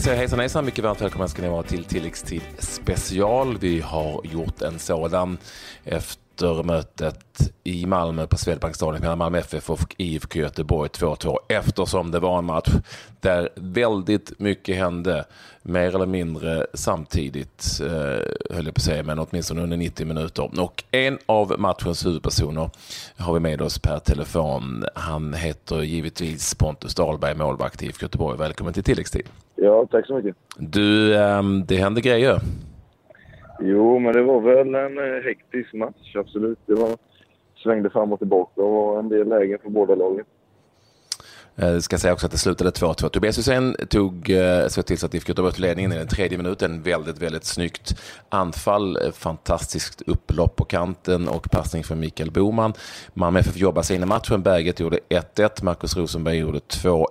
vi säger hejsan hejsan, mycket varmt välkomna ska ni vara till tilläggstid special. Vi har gjort en sådan efter mötet i Malmö på Swedbankstadion mellan Malmö FF och IFK Göteborg 2-2 eftersom det var en match där väldigt mycket hände mer eller mindre samtidigt, eh, höll jag på att säga, men åtminstone under 90 minuter. Och en av matchens huvudpersoner har vi med oss per telefon. Han heter givetvis Pontus Dahlberg, målvakt i IFK Göteborg. Välkommen till tilläggstid. Ja, tack så mycket. Du, eh, det hände grejer. Jo, men det var väl en eh, hektisk match, absolut. Det var, svängde fram och tillbaka och en del lägen för båda lagen. Jag eh, ska säga också att det slutade 2-2. Tobias Hysén tog, eh, såg till så att IFK Göteborg ledningen i den tredje minuten. Väldigt, väldigt snyggt anfall. Fantastiskt upplopp på kanten och passning från Mikael Boman. Malmö FF jobbade sig in i matchen. Berget gjorde 1-1. Marcus Rosenberg gjorde 2-1.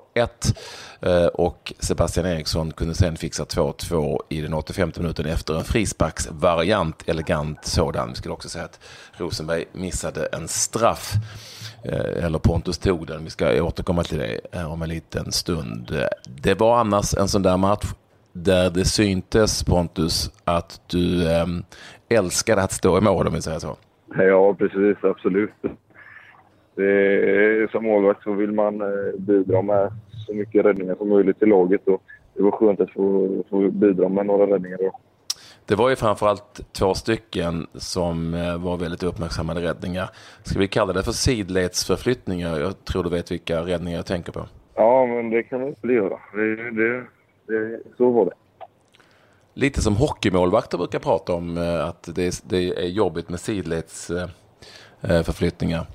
Eh, och Sebastian Eriksson kunde sen fixa 2-2 i den 85 minuten efter en frisparksvariant. Elegant sådan. Vi skulle också säga att Rosenberg missade en straff. Eh, eller Pontus tog den. Vi ska återkomma till det om en liten stund. Det var annars en sån där match där det syntes Pontus att du eh, älskade att stå i mål om vi säger så. Ja, precis. Absolut. Det, som målvakt så vill man bidra med så mycket räddningar som möjligt till laget. Och det var skönt att få, få bidra med några räddningar. Då. Det var ju framförallt två stycken som eh, var väldigt uppmärksammade räddningar. Ska vi kalla det för sidledsförflyttningar? Jag tror du vet vilka räddningar jag tänker på. Ja, men det kan vi göra. Det, det, det, så var det. Lite som hockeymålvakter brukar prata om, eh, att det, det är jobbigt med sidledsförflyttningar.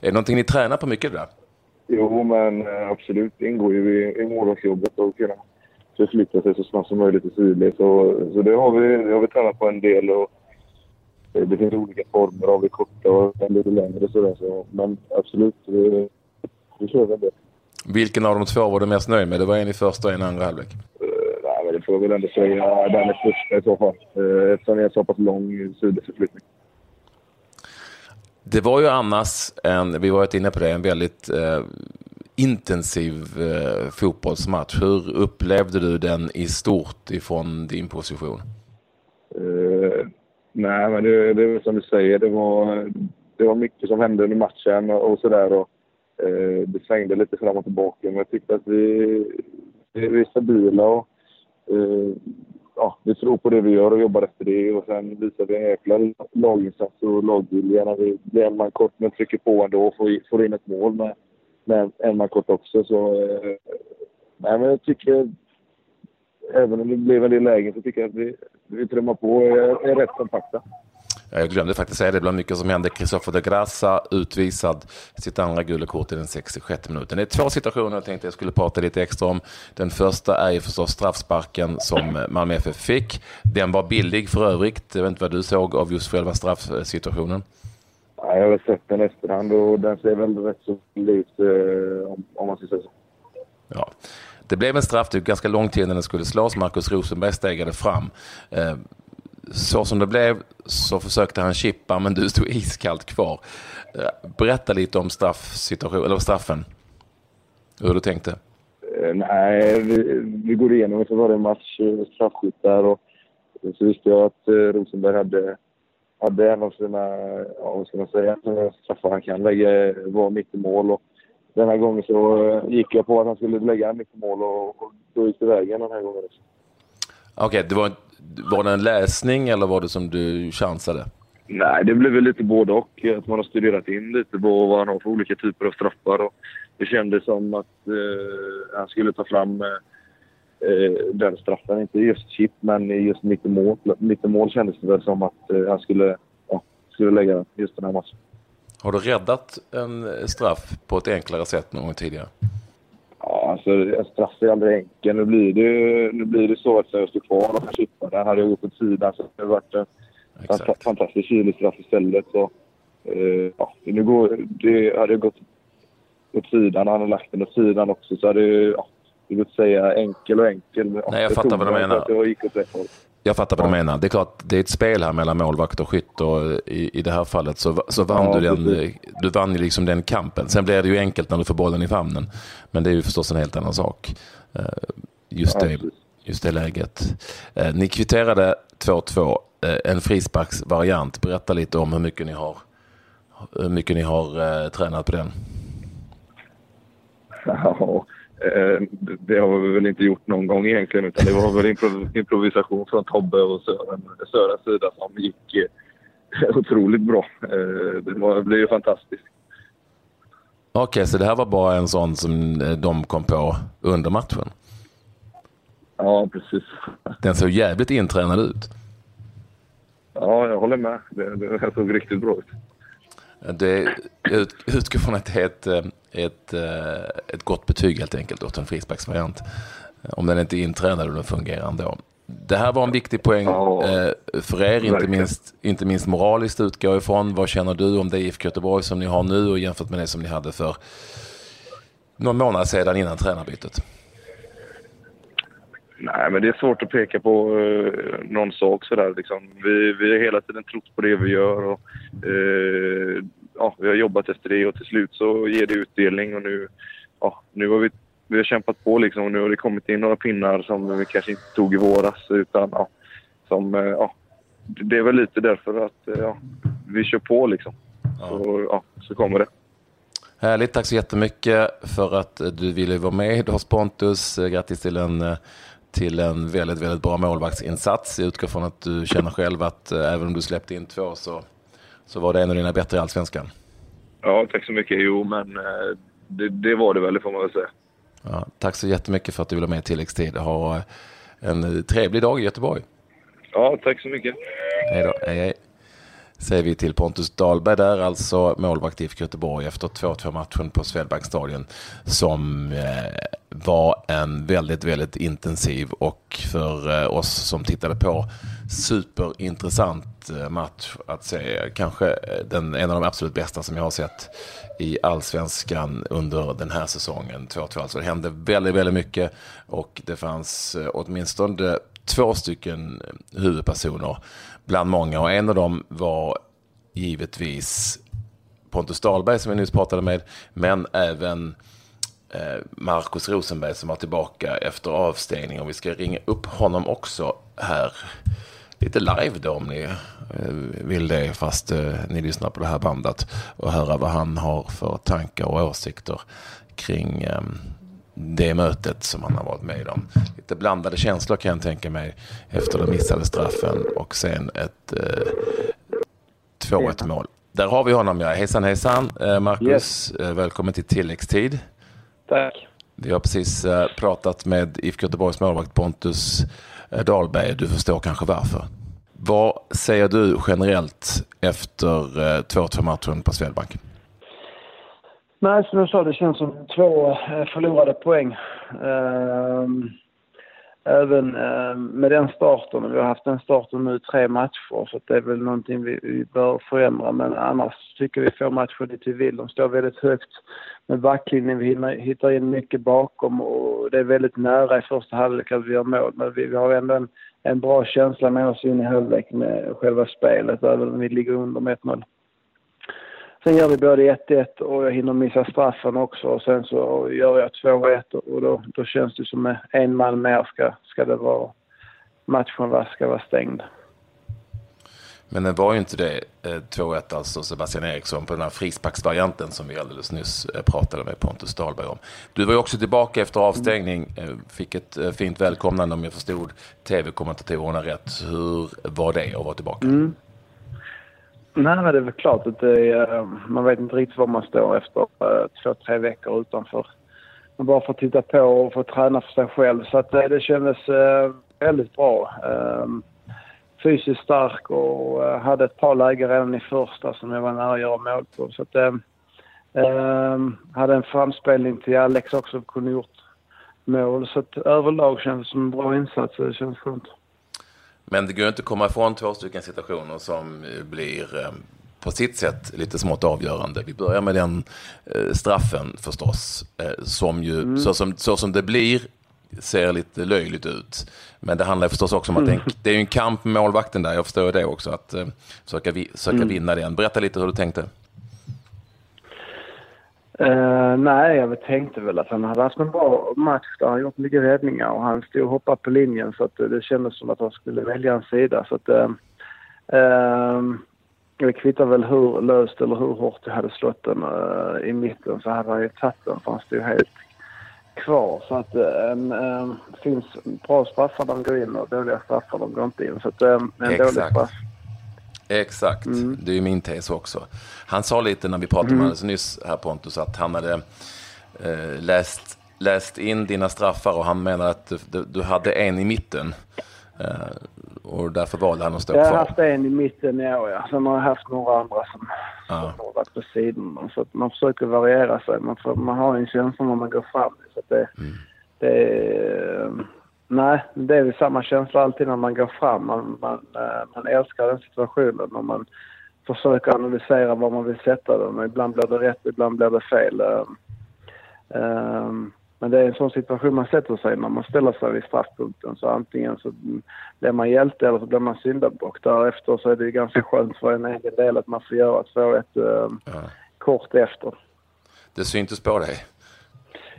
Är det någonting ni tränar på mycket det där? Jo, men eh, absolut. Det ingår ju i, i målvaktsjobbet att kunna förflytta sig så snabbt som möjligt i sidled. Så, så det, har vi, det har vi tränat på en del. Och det finns olika former av det korta och lite längre sådär. Så, men absolut, vi, vi kör väl det. Vilken av de två var du mest nöjd med? Det var en i första och en i andra halvlek. Uh, nej, men det får jag väl ändå säga. Den är första i så fall. Uh, eftersom det är en så pass lång sidledsförflyttning. Det var ju annars, en, vi var inne på det, en väldigt eh, intensiv eh, fotbollsmatch. Hur upplevde du den i stort ifrån din position? Uh, nej, men det, det är som du säger. Det var, det var mycket som hände under matchen och, och sådär. Uh, det svängde lite fram och tillbaka. Men jag tyckte att vi, vi är stabila och uh, ja, vi tror på det vi gör och jobbar efter det. Och sen visar vi en jäkla laginsats och lagvilja när vi blir en man kort men trycker på ändå och får, får in ett mål med med en man kort också. Så, eh, nej, men jag tycker, även om det blev en del lägen, så tycker jag att vi, vi trummar på och är, är rätt kompakta. Jag glömde faktiskt säga det, bland mycket som hände. Christopher de Grassa utvisad sitt andra gula kort i den 66 minuten. Det är två situationer jag tänkte jag skulle prata lite extra om. Den första är ju förstås straffsparken som Malmö FF fick. Den var billig för övrigt. Jag vet inte vad du såg av just själva straffsituationen. Ja, jag har sett den i efterhand och den ser väl rätt så ut eh, om, man ska säga så. Ja. Det blev en straff, det ganska lång tid innan den skulle slås. Marcus Rosenberg stegade fram. Så som det blev så försökte han chippa, men du stod iskallt kvar. Eh, berätta lite om eller straffen. Hur du tänkte. Eh, nej, vi, vi går igenom inför varje match eh, straffskyttar och så visste jag att Rosenberg hade hade en av sina, ja, vad ska man säga, straffar han kan lägga var mitt i mål. Och den här gången så gick jag på att han skulle lägga mitt i mål och, och då gick det vägen den här gången också. Okej, okay, var, var det en läsning eller var det som du chansade? Nej, det blev väl lite både och. Att man har studerat in lite på vad han har för olika typer av straffar. Och det kändes som att eh, han skulle ta fram eh, eh, den straffen. Inte just chip, men just mitt i mål, mitt i mål kändes det väl som att eh, han skulle, ja, skulle lägga just den här matchen. Har du räddat en straff på ett enklare sätt någon gång tidigare? Alltså en straff är aldrig enkel. Nu blir det, nu blir det så att jag står kvar och kan chippa den. Hade jag gått åt sidan så hade det varit en Exakt. fantastisk kylig straff istället. Så, eh, ja, nu går, det hade jag gått åt sidan, han hade lagt den åt sidan också så hade ja, det vill säga enkel och enkel. Nej, jag fattar vad du menar. Jag, gick åt rätt håll. Jag fattar vad du menar. Det är klart, det är ett spel här mellan målvakt och skytt och i, i det här fallet så, så vann ja, du den, du vann ju liksom den kampen. Sen blir det ju enkelt när du får bollen i famnen. Men det är ju förstås en helt annan sak. Eh, just, det, just det läget. Eh, ni kvitterade 2-2, eh, en frisparksvariant. Berätta lite om hur mycket ni har, hur mycket ni har tränat på den. Ja, det har vi väl inte gjort någon gång egentligen utan det var väl improv improvisation från Tobbe och Sören, Sörens sida som gick eh, otroligt bra. Eh, det, var, det blev ju fantastiskt. Okej, okay, så det här var bara en sån som de kom på under matchen? Ja, precis. Den såg jävligt intränad ut. Ja, jag håller med. Det, det såg riktigt bra ut. Det, utgår från att det är ett, ett, ett gott betyg helt enkelt åt en frisparksvariant. Om den inte är intränad och den fungerar ändå. Det här var en viktig poäng ja, för er, inte minst, inte minst moraliskt utgår ifrån. Vad känner du om det IFK Göteborg som ni har nu och jämfört med det som ni hade för någon månad sedan innan tränarbytet? Nej, men det är svårt att peka på eh, någon sak sådär. Liksom. Vi, vi har hela tiden trott på det vi gör och eh, ja, vi har jobbat efter det och till slut så ger det utdelning och nu, ja, nu har vi, vi har kämpat på liksom och nu har det kommit in några pinnar som vi kanske inte tog i våras utan ja, som, eh, ja, det är väl lite därför att eh, ja, vi kör på liksom. Ja. Så, ja, så kommer det. Härligt, tack så jättemycket för att du ville vara med hos Pontus. Grattis till en till en väldigt, väldigt bra målvaktsinsats. Jag utgår från att du känner själv att eh, även om du släppte in två så, så var det en av dina bättre i Allsvenskan. Ja, tack så mycket. Jo, men eh, det, det var det väl, det får man väl säga. Ja, tack så jättemycket för att du ville med i tilläggstid. Ha en trevlig dag i Göteborg. Ja, tack så mycket. Hej då. Hej, hej säger vi till Pontus Dahlberg där, alltså målvakt i Göteborg efter 2-2 matchen på Swedbankstadion som eh, var en väldigt, väldigt intensiv och för eh, oss som tittade på superintressant eh, match att se. Kanske eh, den, en av de absolut bästa som jag har sett i allsvenskan under den här säsongen. 2-2 alltså. Det hände väldigt, väldigt mycket och det fanns eh, åtminstone två stycken huvudpersoner bland många och en av dem var givetvis Pontus Dahlberg som vi nyss pratade med, men även Marcus Markus Rosenberg som var tillbaka efter avstängning och vi ska ringa upp honom också här lite live då om ni eh, vill det fast eh, ni lyssnar på det här bandet och höra vad han har för tankar och åsikter kring det mötet som han har varit med om. Lite blandade känslor kan jag tänka mig efter den missade straffen och sen ett eh, 2-1 mål. Där har vi honom ja. Hejsan hejsan eh, Marcus, yes. Välkommen till tilläggstid. Tack. Vi har precis pratat med IFK Göteborgs målvakt Pontus Eh, Dahlberg. Du förstår kanske varför. Vad säger du generellt efter eh, 2-2 matchen på Swedbank? Nej, som jag sa, det känns som två eh, förlorade poäng. Ehm, även eh, med den starten, vi har haft den starten nu tre matcher så det är väl någonting vi, vi bör förändra men annars tycker vi får matchen dit vi vill. De står väldigt högt med backlinjen, vi hittar in mycket bakom och det är väldigt nära i första halvlek att vi gör mål men vi, vi har ändå en, en bra känsla med oss in i halvlek med själva spelet även om vi ligger under med 1-0. Sen gör vi både 1-1 och jag hinner missa straffen också och sen så gör jag 2-1 och då, då känns det som en man mer ska, ska det vara. Matchen ska vara stängd. Men det var ju inte det 2-1 eh, alltså Sebastian Eriksson på den här frisparksvarianten som vi alldeles nyss eh, pratade med Pontus Dahlberg om. Du var ju också tillbaka efter avstängning, eh, fick ett fint välkomnande om jag förstod tv-kommentatorerna rätt. Hur var det att vara tillbaka? Mm. Nej, men det är väl klart att är, eh, man vet inte riktigt var man står efter eh, två, tre veckor utanför. Man bara får titta på och få träna för sig själv. Så att, eh, det kändes väldigt bra. Fysiskt stark och hade ett par lägen redan i första som jag var nära att göra mål på. Så att, hade en framspelning till Alex också kunde gjort mål. Så att överlag kändes det som en bra insats och det känns skönt. Men det går inte att komma ifrån två stycken situationer som blir eh, på sitt sätt lite smått avgörande. Vi börjar med den eh, straffen förstås, eh, som ju mm. så, som, så som det blir ser lite löjligt ut. Men det handlar förstås också om att mm. det är en kamp med målvakten där, jag förstår det också, att försöka, vi, försöka mm. vinna den. Berätta lite hur du tänkte. Uh, nej, jag tänkte väl att han hade haft en bra match där han gjort mycket räddningar och han stod och hoppade på linjen så att det kändes som att han skulle välja en sida. Så att, uh, uh, det kvittar väl hur löst eller hur hårt jag hade slått den uh, i mitten så hade han ju tagit den för han stod helt kvar. Så att um, finns bra straffar de går in och dåliga straffar de går inte in. Så att en Exakt. dålig straff. Exakt, mm. det är ju min tes också. Han sa lite när vi pratade mm. om alldeles nyss här Pontus att han hade eh, läst, läst in dina straffar och han menade att du, du hade en i mitten. Eh, och därför valde han att stå kvar. Jag har haft en i mitten i år, ja. Sen har jag haft några andra som, ja. som har varit på sidan. Så att man försöker variera sig. Man, får, man har en känsla när man går fram. Så det, mm. det, nej, det är väl samma känsla alltid när man går fram. Man, man, eh, man älskar den situationen och man försöker analysera var man vill sätta den. Ibland blir det rätt, ibland blir det fel. Um, men det är en sån situation man sätter sig när man ställer sig vid straffpunkten. Så antingen så blir man hjälte eller så blir man syndabock. Därefter så är det ganska skönt för en egen del att man får göra 2-1 eh, ja. kort efter. Det syntes på dig?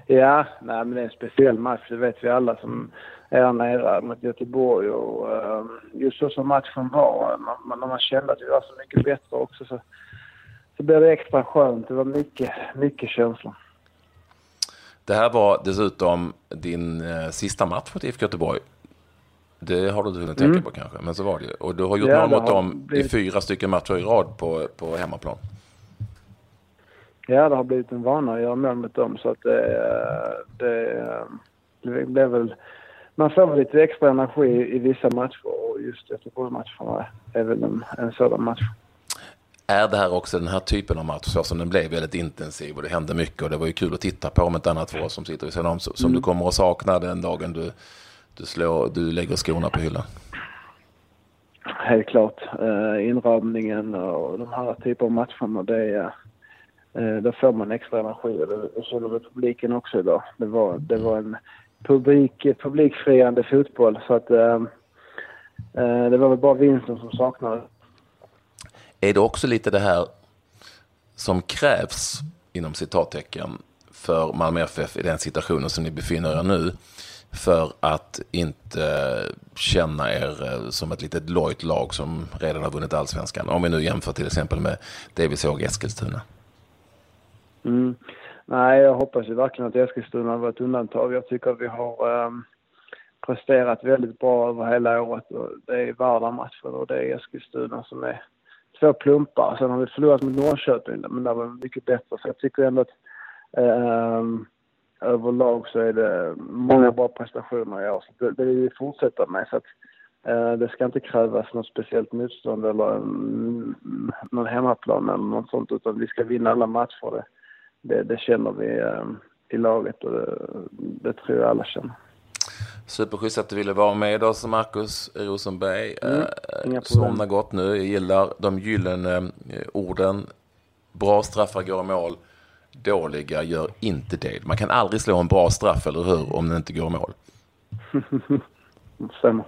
Ja, nej, men det är en speciell match. Det vet vi alla som är nere mot Göteborg. Och, uh, just så som matchen var, när, när man kände att vi var så mycket bättre också så, så blev det extra skönt. Det var mycket, mycket känslor. Det här var dessutom din eh, sista match mot IFK Göteborg. Det har du inte hunnit tänka mm. på kanske, men så var det Och du har gjort ja, mål mot dem blivit... i fyra stycken matcher i rad på, på hemmaplan. Ja, det har blivit en vana att göra mål mot dem så att det, det, det blev väl... Man får väl lite extra energi i vissa matcher och just Göteborgsmatcherna är väl en, en sådan match är det här också den här typen av match så som den blev väldigt intensiv och det hände mycket och det var ju kul att titta på om ett annat för oss som sitter vid sidan om som mm. du kommer att sakna den dagen du, du, slår, du lägger skorna på hyllan? Helt klart. Uh, inramningen och de här typen av matcherna det är uh, då får man extra energi och det såg vi publiken också idag. Det var, det var en publik, publikfriande fotboll så att uh, det var väl bara vinsten som saknades. Är det också lite det här som krävs inom citattecken för Malmö FF i den situationen som ni befinner er nu för att inte känna er eh, som ett litet lojt lag som redan har vunnit allsvenskan. Om vi nu jämför till exempel med det vi såg i Eskilstuna. Mm. Nej, jag hoppas ju verkligen att Eskilstuna var ett undantag. Jag tycker att vi har um, presterat väldigt bra över hela året. Och det är värda och det är Eskilstuna som är två plumpar. Sen har vi förlorat mot Norrköping, men det var mycket bättre. Så jag tycker ändå att eh, överlag så är det många bra prestationer i år. Så det, det vill vi fortsätta med. Så att, eh, det ska inte krävas något speciellt motstånd eller någon hemmaplan eller något sånt, utan vi ska vinna alla matcher. Det, det, det känner vi eh, i laget och det, det tror jag alla känner. Superschysst att du ville vara med oss, Marcus Rosenberg. Mm, eh, somna gott nu. Jag gillar de gyllene eh, orden. Bra straffar går i mål. Dåliga gör inte det. Man kan aldrig slå en bra straff, eller hur, om den inte går i mål. Stämmer.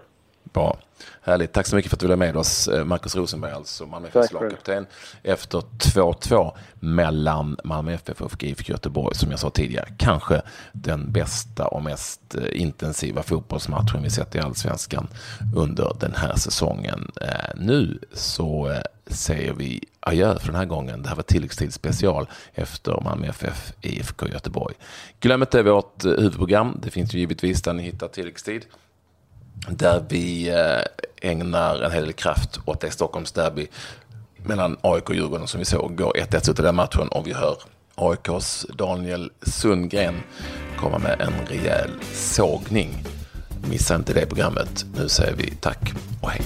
Bra. Härligt. Tack så mycket för att du blev med oss. Eh, Marcus Rosenberg, alltså Malmö FFs lagkapten. Efter 2-2 mellan Malmö FF och GIF Göteborg, som jag sa tidigare, kanske den bästa och mest eh, intensiva fotbollsmatchen vi sett i allsvenskan under den här säsongen. Eh, nu så säger vi adjö för den här gången. Det här var tilläggstid special efter Malmö FF IFK Göteborg. Glöm inte vårt huvudprogram. Det finns ju givetvis där ni hittar tilläggstid där vi eh, ägnar en hel del kraft åt det Stockholmsderby mellan AIK och Djurgården som vi såg går 1-1 ut i den matchen och vi hör AIKs Daniel Sundgren komma med en rejäl sågning. Missa inte det programmet. Nu säger vi tack och hej.